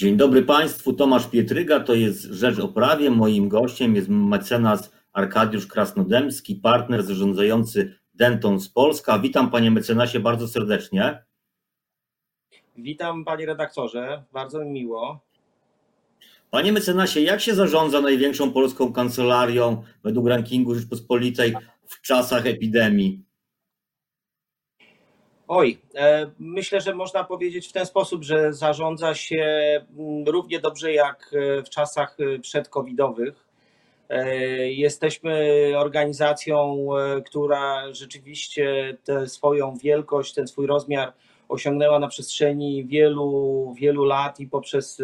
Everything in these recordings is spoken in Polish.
Dzień dobry Państwu, Tomasz Pietryga, to jest Rzecz o Prawie. Moim gościem jest mecenas Arkadiusz Krasnodębski, partner zarządzający Denton z Polska. Witam Panie mecenasie bardzo serdecznie. Witam Panie redaktorze, bardzo mi miło. Panie mecenasie, jak się zarządza największą polską kancelarią według rankingu Rzeczpospolitej w czasach epidemii? Oj, e, myślę, że można powiedzieć w ten sposób, że zarządza się mm, równie dobrze jak e, w czasach e, przedcovidowych. Jesteśmy organizacją, która rzeczywiście tę swoją wielkość, ten swój rozmiar osiągnęła na przestrzeni wielu, wielu lat i poprzez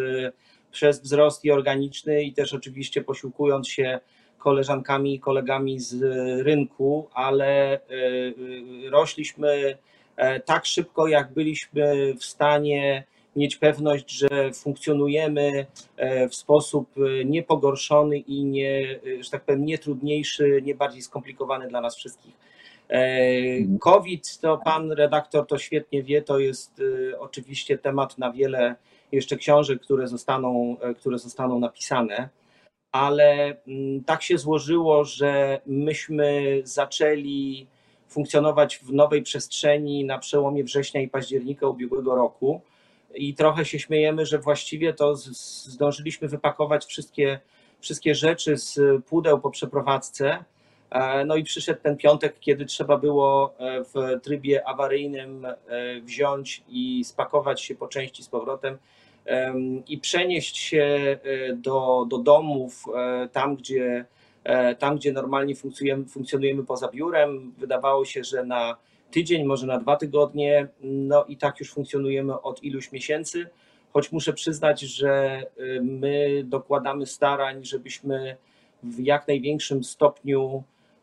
przez wzrost i organiczny i też oczywiście posiłkując się koleżankami i kolegami z rynku, ale rośliśmy tak szybko, jak byliśmy w stanie mieć pewność, że funkcjonujemy e, w sposób e, niepogorszony i nie, że tak powiem, nie trudniejszy, nie bardziej skomplikowany dla nas wszystkich. COVID, to pan redaktor to świetnie wie, to jest oczywiście temat na wiele jeszcze książek, które zostaną, które zostaną napisane, ale mm, tak się złożyło, że myśmy zaczęli funkcjonować w nowej przestrzeni na przełomie września i października ubiegłego roku. I trochę się śmiejemy, że właściwie to zdążyliśmy wypakować wszystkie, wszystkie rzeczy z pudeł po przeprowadzce. E, no i przyszedł ten piątek, kiedy trzeba było e, w trybie awaryjnym e, wziąć i spakować się po części z powrotem i przenieść się do, do domów, tam gdzie tam, gdzie normalnie funkcjonujemy, funkcjonujemy poza biurem, wydawało się, że na tydzień, może na dwa tygodnie, no i tak już funkcjonujemy od iluś miesięcy, choć muszę przyznać, że y, my dokładamy starań, żebyśmy w jak największym stopniu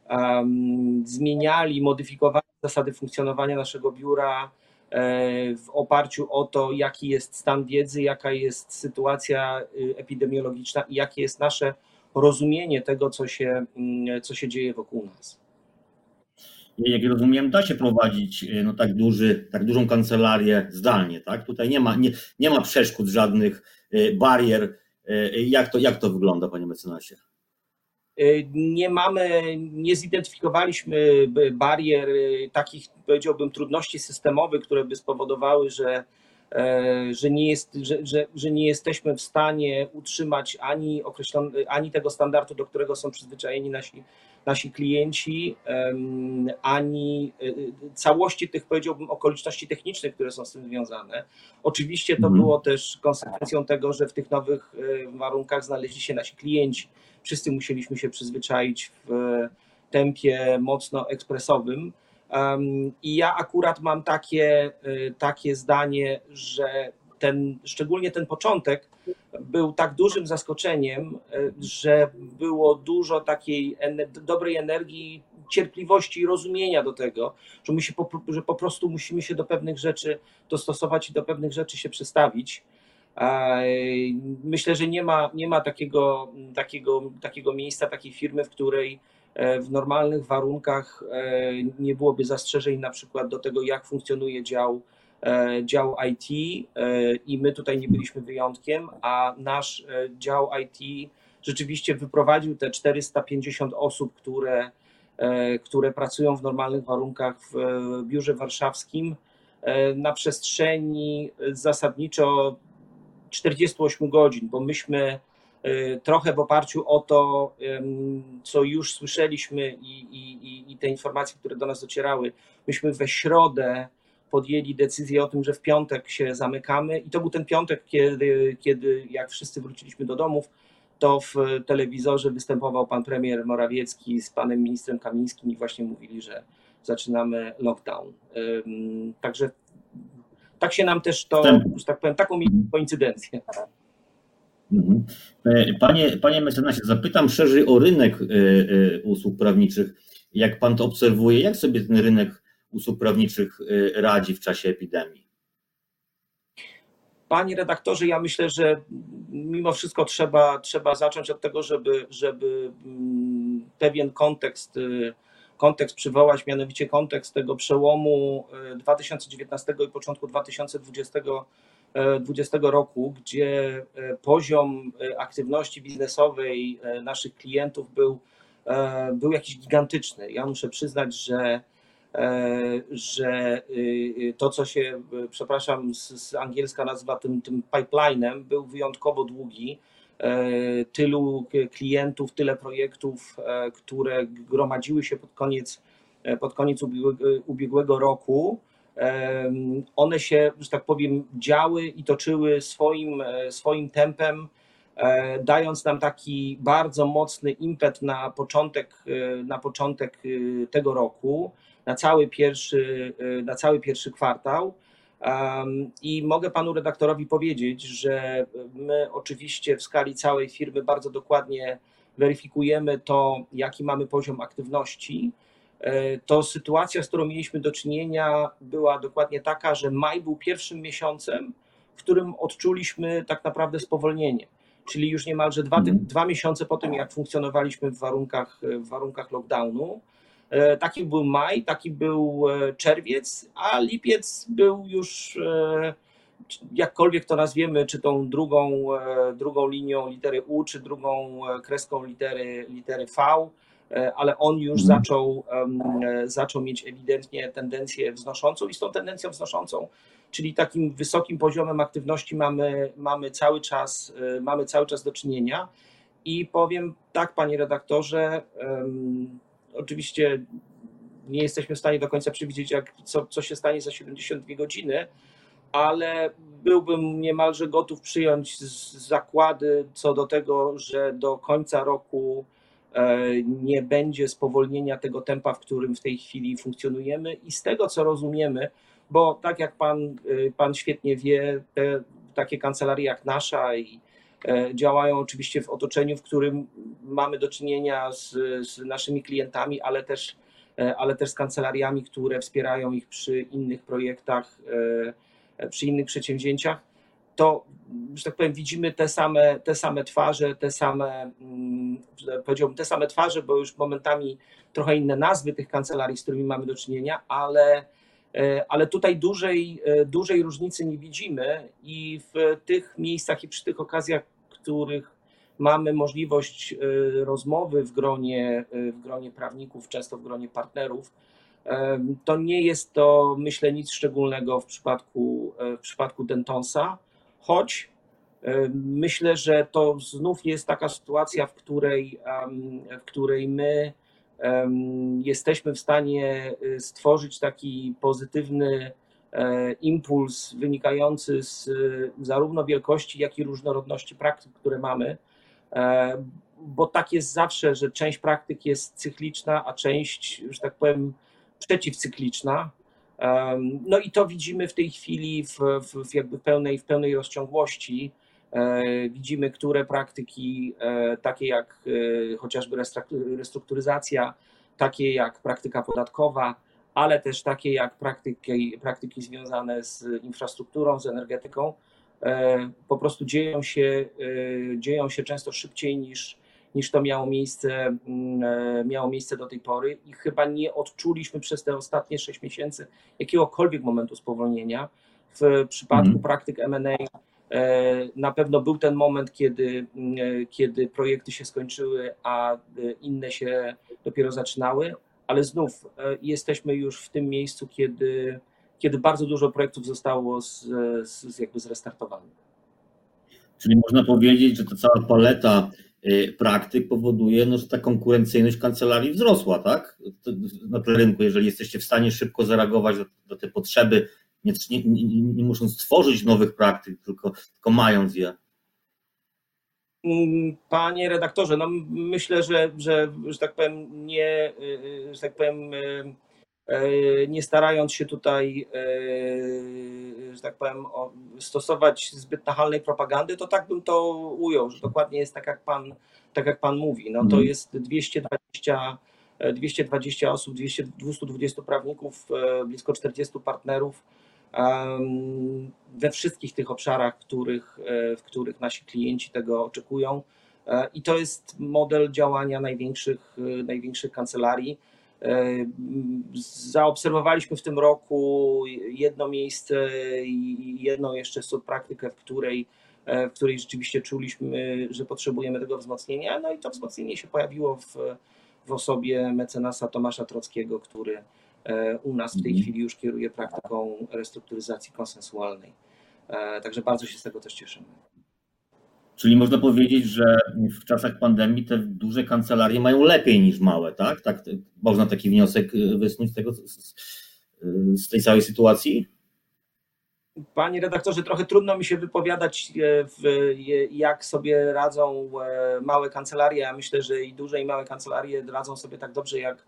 um, zmieniali, modyfikowali zasady funkcjonowania naszego biura e, w oparciu o to, jaki jest stan wiedzy, jaka jest sytuacja y, epidemiologiczna i jakie jest nasze rozumienie tego, co się, mm, co się dzieje wokół nas. Jak rozumiem, da się prowadzić e, no, tak, duży, tak dużą kancelarię zdalnie, tak? Tutaj nie ma, nie, nie ma przeszkód, żadnych e, barier. E, jak to, jak to wygląda, panie mecenasie? Nie mamy, nie zidentyfikowaliśmy barier, takich powiedziałbym trudności systemowych, które by spowodowały, że że nie, jest, że, że, że nie jesteśmy w stanie utrzymać ani, ani tego standardu, do którego są przyzwyczajeni nasi, nasi klienci, ani e, całości tych, powiedziałbym, okoliczności technicznych, które są z tym związane. Oczywiście to mhm. było też konsekwencją tego, że w tych nowych e, warunkach znaleźli się nasi klienci. Wszyscy musieliśmy się przyzwyczaić w tempie mocno ekspresowym. I ja akurat mam takie, y, takie zdanie, że ten, szczególnie ten początek był tak dużym zaskoczeniem, y, że było dużo takiej dobrej energii, cierpliwości i rozumienia do tego, że, my się po, że po prostu musimy się do pewnych rzeczy dostosować i do pewnych rzeczy się przestawić. Myślę, że nie ma, nie ma takiego, takiego, takiego miejsca, takiej firmy, w której E, w normalnych warunkach e, nie byłoby zastrzeżeń na przykład do tego, jak funkcjonuje dział, e, dział IT i my tutaj nie byliśmy wyjątkiem, a nasz dział IT rzeczywiście wyprowadził te 450 osób, które, które pracują w normalnych warunkach w biurze warszawskim. Na przestrzeni zasadniczo 48 godzin, bo myśmy trochę w oparciu o to, co już słyszeliśmy i, i, i te informacje, które do nas docierały, myśmy we środę podjęli decyzję o tym, że w piątek się zamykamy i to był ten piątek, kiedy, kiedy jak wszyscy wróciliśmy do domów, to w telewizorze występował pan premier Morawiecki z panem ministrem Kamińskim i właśnie mówili, że zaczynamy lockdown. Także tak się nam też to, że tak powiem, taką koincydencję. Mhm. E, panie, panie mecenasie, zapytam szerzej o rynek e, e, usług prawniczych. Jak pan to obserwuje, jak sobie ten rynek usług prawniczych radzi w czasie epidemii? Panie redaktorze, ja myślę, że mimo wszystko trzeba, trzeba zacząć od tego, żeby, żeby mm, pewien kontekst, kontekst przywołać, mianowicie kontekst tego przełomu 2019 i początku 2020 2020 roku, gdzie poziom aktywności biznesowej naszych klientów był, był jakiś gigantyczny. Ja muszę przyznać, że że to, co się, przepraszam, z, angielska nazywa tym, tym pipelinem, był wyjątkowo długi. Tylu klientów, tyle projektów, które gromadziły się pod koniec, pod koniec ubiegłego roku one się, że tak powiem, działy i toczyły swoim, e, swoim tempem, e, dając nam taki bardzo mocny impet na początek, e, na początek tego roku, na cały pierwszy, na cały pierwszy kwartał. I mogę panu redaktorowi powiedzieć, że my oczywiście w skali całej firmy bardzo dokładnie weryfikujemy to, jaki mamy poziom aktywności to sytuacja, z którą mieliśmy do czynienia, była dokładnie taka, że maj był pierwszym miesiącem, w którym odczuliśmy tak naprawdę spowolnienie. Czyli już niemalże dwa, mhm. dwa miesiące po tym, jak funkcjonowaliśmy w warunkach, w warunkach lockdownu. E, taki był maj, taki był e, czerwiec, a lipiec był już, jakkolwiek to nazwiemy, czy tą drugą, drugą linią litery U, czy drugą kreską litery, litery V E, ale on już mhm. zaczął, e, zaczął mieć ewidentnie tendencję wznoszącą i z tą tendencją wznoszącą, czyli takim wysokim poziomem aktywności mamy, mamy, cały, czas, e, mamy cały czas do czynienia. I powiem tak, panie redaktorze, oczywiście nie jesteśmy w stanie do końca przewidzieć, jak, co, co się stanie za 72 godziny, ale byłbym niemalże gotów przyjąć zakłady co do tego, że do końca roku E, nie będzie spowolnienia tego tempa, w którym w tej chwili funkcjonujemy i z tego co rozumiemy, bo tak jak pan, e, pan świetnie wie, te, takie kancelarie jak nasza i e, działają oczywiście w otoczeniu, w którym mamy do czynienia z, z naszymi klientami, ale też, ale też z kancelariami, które wspierają ich przy innych projektach, przy innych przedsięwzięciach to, że tak powiem, widzimy te same, te same twarze, te same, mm, powiedziałbym, te same twarze, bo już momentami trochę inne nazwy tych kancelarii, z którymi mamy do czynienia, ale, e, ale tutaj dużej, e, dużej różnicy nie widzimy i w tych miejscach i przy tych okazjach, których mamy możliwość e, rozmowy w gronie, w gronie prawników, często w gronie partnerów, to nie jest to, myślę, nic szczególnego w przypadku, w przypadku Dentonsa choć e, myślę, że to znów jest taka sytuacja, w której, w której my jesteśmy w stanie e, stworzyć taki pozytywny e, impuls wynikający z zarówno wielkości, jak i różnorodności praktyk, które mamy, bo tak jest zawsze, że część praktyk jest cykliczna, a część, że tak powiem, przeciwcykliczna. No i to widzimy w tej chwili w, w jakby pełnej, w pełnej rozciągłości. E, widzimy, które praktyki, e, takie jak e, chociażby restrukturyzacja, takie jak praktyka podatkowa, ale też takie jak praktyki, praktyki związane z infrastrukturą, z energetyką, po prostu dzieją się, dzieją się często szybciej niż, niż to miało miejsce, mm, e, miało miejsce do tej pory i chyba nie odczuliśmy przez te ostatnie 6 miesięcy jakiegokolwiek momentu spowolnienia. W przypadku mm. praktyk M&A e, na pewno był ten moment, kiedy, mm, e, kiedy projekty się skończyły, a inne się dopiero zaczynały, ale znów jesteśmy już w tym miejscu, kiedy, kiedy bardzo dużo projektów zostało z, z, jakby zrestartowanych. Czyli można powiedzieć, że ta cała paleta praktyk powoduje, no, że ta konkurencyjność kancelarii wzrosła, tak? Na rynku, jeżeli jesteście w stanie szybko zareagować do tej potrzeby, nie, nie, nie, musząc tworzyć nowych praktyk, tylko, tylko mając je. Mm, panie redaktorze, no myślę, że, że, że tak powiem, nie, y, y, że tak powiem, nie starając się tutaj, e, że tak powiem, stosować zbyt nachalnej propagandy, to tak bym to ujął, że dokładnie jest tak, jak pan, tak jak pan mówi. No, to mhm. jest 220, 220 osób, 200, 220 prawników, e, blisko 40 partnerów we wszystkich tych obszarach, w których, w których nasi klienci tego oczekują. I to jest model działania największych, największych kancelarii Zaobserwowaliśmy w tym roku jedno miejsce i jedną jeszcze subpraktykę, w której, w której rzeczywiście czuliśmy, że potrzebujemy tego wzmocnienia. No i to wzmocnienie się pojawiło w, w osobie mecenasa Tomasza Trockiego, który u nas w tej mhm. chwili już kieruje praktyką restrukturyzacji konsensualnej. Także bardzo się z tego też cieszymy. Czyli można powiedzieć, że w czasach pandemii te duże kancelarie mają lepiej niż małe, tak? tak można taki wniosek y, wysnuć z, tego, z, z tej całej sytuacji? Panie redaktorze, trochę trudno mi się wypowiadać, e, jak sobie radzą e, małe kancelarie. Ja myślę, że i duże, i małe kancelarie radzą sobie tak dobrze, jak,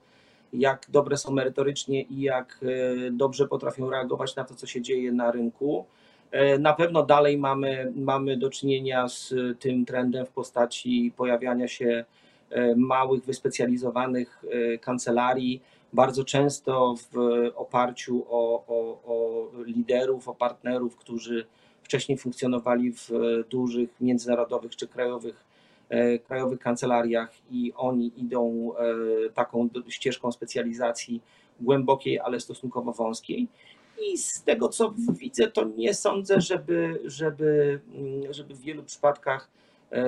jak dobre są merytorycznie i jak e, dobrze potrafią reagować na to, co się dzieje na rynku. E, na pewno dalej mamy, mamy do czynienia z tym trendem w postaci pojawiania się e, małych, wyspecjalizowanych e, kancelarii, bardzo często w oparciu o, o, o liderów, o partnerów, którzy wcześniej funkcjonowali w dużych międzynarodowych czy krajowych, krajowych kancelariach i oni idą taką ścieżką specjalizacji głębokiej, ale stosunkowo wąskiej. I z tego co widzę, to nie sądzę, żeby, żeby, mm, żeby w wielu przypadkach e,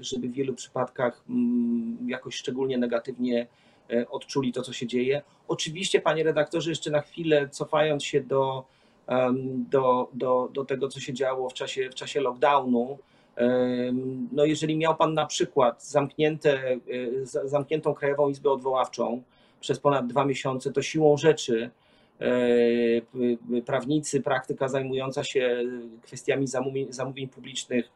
żeby w wielu przypadkach mm, jakoś szczególnie negatywnie e, odczuli to, co się dzieje. Oczywiście, panie redaktorze, jeszcze na chwilę cofając się do, do, do, do tego, co się działo w czasie, w czasie lockdownu, no jeżeli miał pan na przykład zamknięte, e, zamkniętą Krajową Izbę Odwoławczą przez ponad dwa miesiące, to siłą rzeczy prawnicy, praktyka zajmująca się kwestiami zamówień, zamówień publicznych,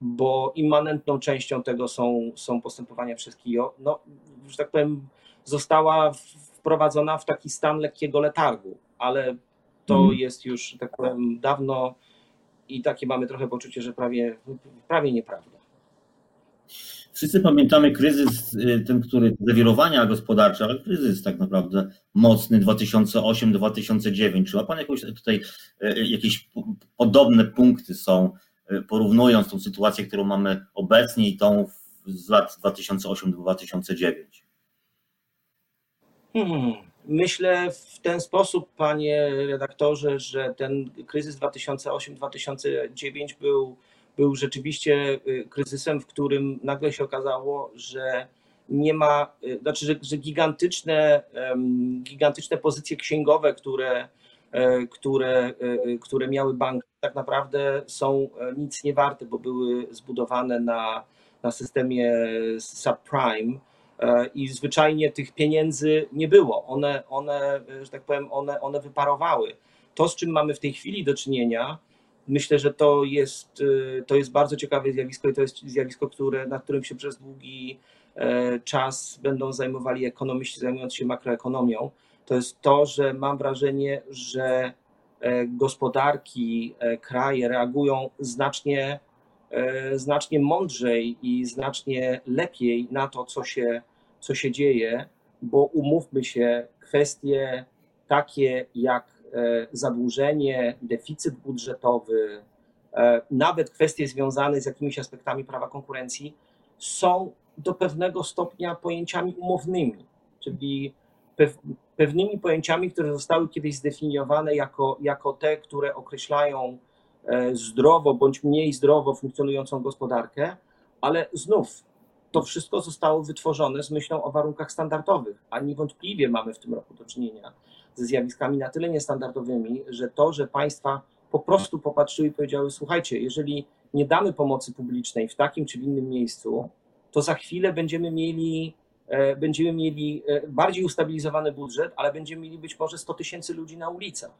bo immanentną częścią tego są, są postępowania przez KIO, no, że tak powiem, została wprowadzona w taki stan lekkiego letargu, ale to hmm. jest już, tak powiem, dawno i takie mamy trochę poczucie, że prawie, prawie nieprawda. Wszyscy pamiętamy kryzys, y, ten, który zawirowania gospodarcze, ale kryzys tak naprawdę mocny 2008-2009. Czy ma Pan jakąś tutaj y, jakieś podobne punkty są, y, porównując tą sytuację, którą mamy obecnie i tą z lat 2008-2009? Hmm. Myślę w ten sposób, panie redaktorze, że ten kryzys 2008-2009 był był rzeczywiście y, kryzysem, w którym nagle się okazało, że nie ma, y, znaczy, że, że gigantyczne, gigantyczne pozycje księgowe, które, e, które, e, które miały banki, tak naprawdę są e, nic nie warte, bo były zbudowane na, na systemie subprime i zwyczajnie tych pieniędzy nie było. One, one, że tak powiem, one, one wyparowały. To, z czym mamy w tej chwili do czynienia, Myślę, że to jest, y, to jest bardzo ciekawe zjawisko i to jest zjawisko, które, nad którym się przez długi e, czas będą zajmowali ekonomiści zajmujący się makroekonomią. To jest to, że mam wrażenie, że e, gospodarki, e, kraje reagują znacznie, znacznie mądrzej i znacznie lepiej na to, co się, co się dzieje, bo umówmy się, kwestie takie jak zadłużenie, deficyt budżetowy, e, nawet kwestie związane z jakimiś aspektami prawa konkurencji są do pewnego stopnia pojęciami umownymi, czyli pewnymi pojęciami, które zostały kiedyś zdefiniowane jako, jako te, które określają e, zdrowo bądź mniej zdrowo funkcjonującą gospodarkę, ale znów to wszystko zostało wytworzone z myślą o warunkach standardowych, a niewątpliwie mamy w tym roku do czynienia ze zjawiskami na tyle niestandardowymi, że to, że państwa po prostu popatrzyły i powiedziały: Słuchajcie, jeżeli nie damy pomocy publicznej w takim czy w innym miejscu, to za chwilę będziemy mieli, e, będziemy mieli e, bardziej ustabilizowany budżet, ale będziemy mieli być może 100 tysięcy ludzi na ulicach,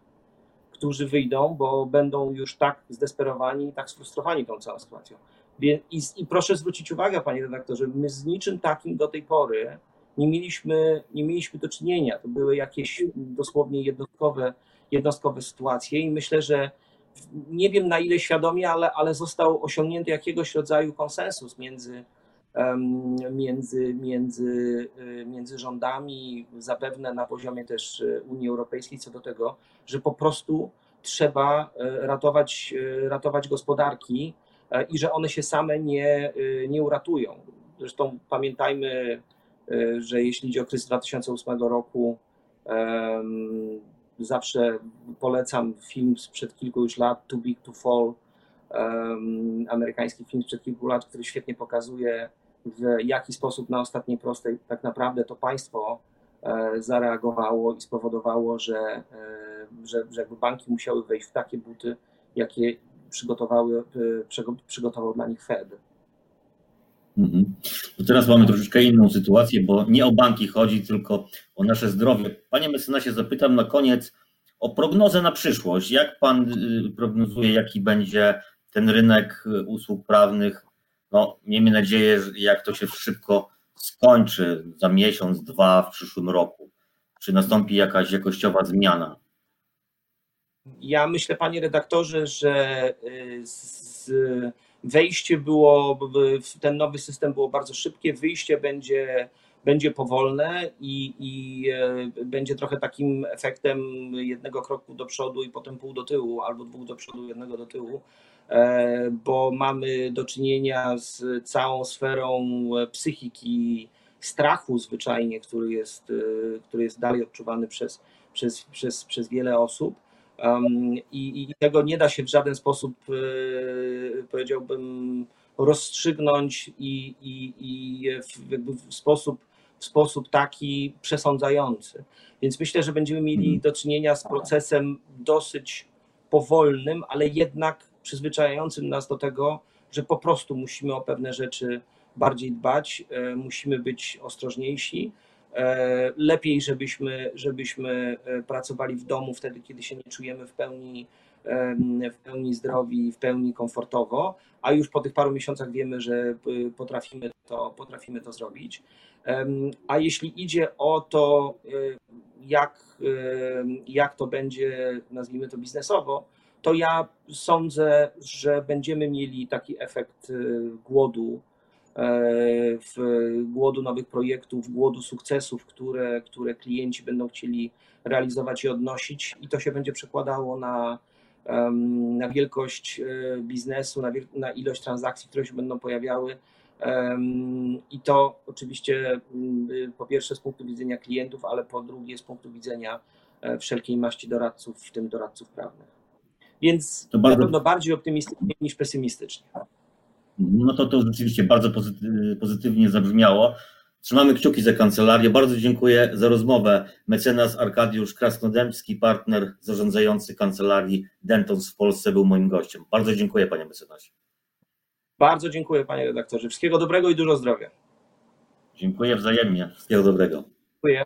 którzy wyjdą, bo będą już tak zdesperowani, tak sfrustrowani tą całą sytuacją. I, I proszę zwrócić uwagę, panie redaktorze, my z niczym takim do tej pory nie mieliśmy, nie mieliśmy do czynienia. To były jakieś dosłownie jednostkowe, jednostkowe sytuacje i myślę, że nie wiem na ile świadomie, ale, ale został osiągnięty jakiegoś rodzaju konsensus między, między, między, y, między rządami, zapewne na poziomie też y, Unii Europejskiej, co do tego, że po prostu trzeba y, ratować, ratować gospodarki i że one się same nie, nie uratują. Zresztą pamiętajmy że jeśli idzie o kryzys 2008 roku, zawsze polecam film sprzed kilku już lat, Too Big to Fall, amerykański film sprzed kilku lat, który świetnie pokazuje, w jaki sposób na ostatniej prostej tak naprawdę to państwo e, zareagowało i spowodowało, że, e, że, że jakby banki musiały wejść w takie buty, jakie przygotowały, e, przygotował dla nich Fed. Mhm. To teraz mamy troszeczkę inną sytuację, bo nie o banki chodzi, tylko o nasze zdrowie. Panie mecenasie, zapytam na koniec o prognozę na przyszłość. Jak pan y, prognozuje, jaki będzie ten rynek y, usług prawnych? No, miejmy nadzieję, że jak to się szybko skończy za miesiąc, dwa w przyszłym roku. Czy nastąpi jakaś jakościowa zmiana? Ja myślę, panie redaktorze, że y, z wejście było, ten nowy system było bardzo szybkie, wyjście będzie, będzie powolne i, i e, będzie trochę takim efektem jednego kroku do przodu i potem pół do tyłu, albo dwóch do przodu, jednego do tyłu, e, bo mamy do czynienia z całą sferą psychiki, strachu zwyczajnie, który jest, e, który jest dalej odczuwany przez, przez, przez, przez wiele osób i, I, tego nie da się w żaden sposób, e, powiedziałbym, rozstrzygnąć i, i, i w, sposób, w sposób taki przesądzający. Więc myślę, że będziemy mieli mhm. do czynienia z procesem dosyć powolnym, ale jednak przyzwyczajającym nas do tego, że po prostu musimy o pewne rzeczy bardziej dbać, e, musimy być ostrożniejsi lepiej, żebyśmy, żebyśmy e, pracowali w domu wtedy, kiedy się nie czujemy w pełni, w pełni zdrowi, w pełni komfortowo, a już po tych paru miesiącach wiemy, że e, potrafimy to, potrafimy to zrobić. A jeśli idzie o to, jak, jak to będzie, nazwijmy to biznesowo, to ja sądzę, że będziemy mieli taki efekt głodu E, w głodu nowych projektów, głodu sukcesów, które, które klienci będą chcieli realizować i odnosić, i to się będzie przekładało na, na wielkość e, biznesu, na, na ilość transakcji, które się będą pojawiały. I to oczywiście mm, po pierwsze z punktu widzenia klientów, ale po drugie z punktu widzenia e, wszelkiej maści doradców, w tym doradców prawnych. Więc to bardzo... na pewno bardziej optymistycznie niż pesymistycznie. No to to rzeczywiście bardzo pozytywnie zabrzmiało. Trzymamy kciuki za kancelarię. Bardzo dziękuję za rozmowę. Mecenas Arkadiusz Krasnodębski, partner zarządzający kancelarii Dentons w Polsce, był moim gościem. Bardzo dziękuję, panie mecenasie. Bardzo dziękuję, panie redaktorze. Wszystkiego dobrego i dużo zdrowia. Dziękuję wzajemnie. Wszystkiego dobrego. Dziękuję.